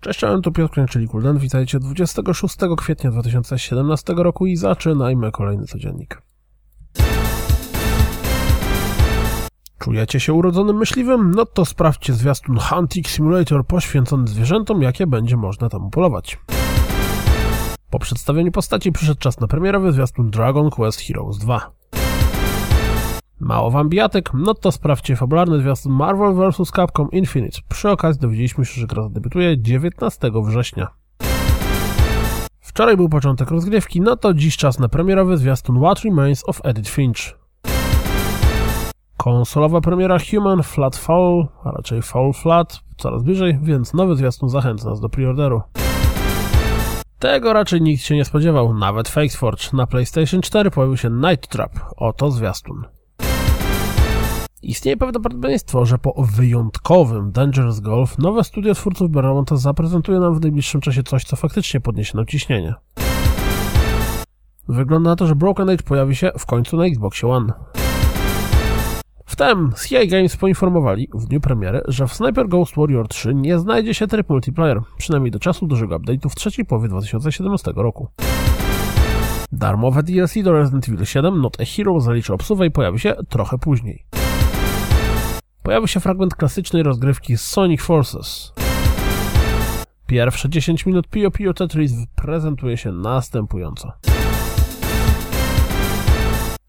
Cześć, cześć, tu Piotr czyli Kulden. Witajcie 26 kwietnia 2017 roku i zaczynajmy kolejny codziennik. Czujecie się urodzonym myśliwym? No to sprawdźcie zwiastun Hunting Simulator poświęcony zwierzętom, jakie będzie można tam upolować. Po przedstawieniu postaci przyszedł czas na premierowy zwiastun Dragon Quest Heroes 2. Mało wam bijatek? No to sprawdźcie fabularny zwiastun Marvel vs. Capcom Infinite. Przy okazji dowiedzieliśmy się, że gra zadebiutuje 19 września. Wczoraj był początek rozgrywki, no to dziś czas na premierowy zwiastun What Remains of Edith Finch. Konsolowa premiera Human Flat Fall, a raczej Fall Flat, coraz bliżej, więc nowy zwiastun zachęca nas do preorderu. Tego raczej nikt się nie spodziewał, nawet Fake Forge. Na PlayStation 4 pojawił się Night Trap, oto zwiastun. Istnieje pewne prawdopodobieństwo, że po wyjątkowym Dangerous Golf nowe studio twórców Beramonta zaprezentuje nam w najbliższym czasie coś, co faktycznie podniesie nam ciśnienie. Wygląda na to, że Broken Age pojawi się w końcu na Xbox One. Wtem CI Games poinformowali w dniu premiery, że w Sniper Ghost Warrior 3 nie znajdzie się tryb multiplayer, przynajmniej do czasu dużego update'u w trzeciej połowie 2017 roku. Darmowe DLC do Resident Evil 7 Not a Hero zaliczy obsuwę i pojawi się trochę później. Pojawił się fragment klasycznej rozgrywki Sonic Forces. Pierwsze 10 minut Pio Pio Tetris prezentuje się następująco.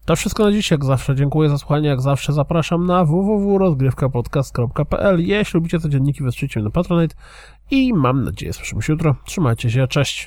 To wszystko na dziś, jak zawsze. Dziękuję za słuchanie, jak zawsze zapraszam na www.rozgrywkapodcast.pl Jeśli lubicie te dzienniki, wesprzyjcie mnie na Patronite i mam nadzieję słyszymy się jutro. Trzymajcie się, cześć!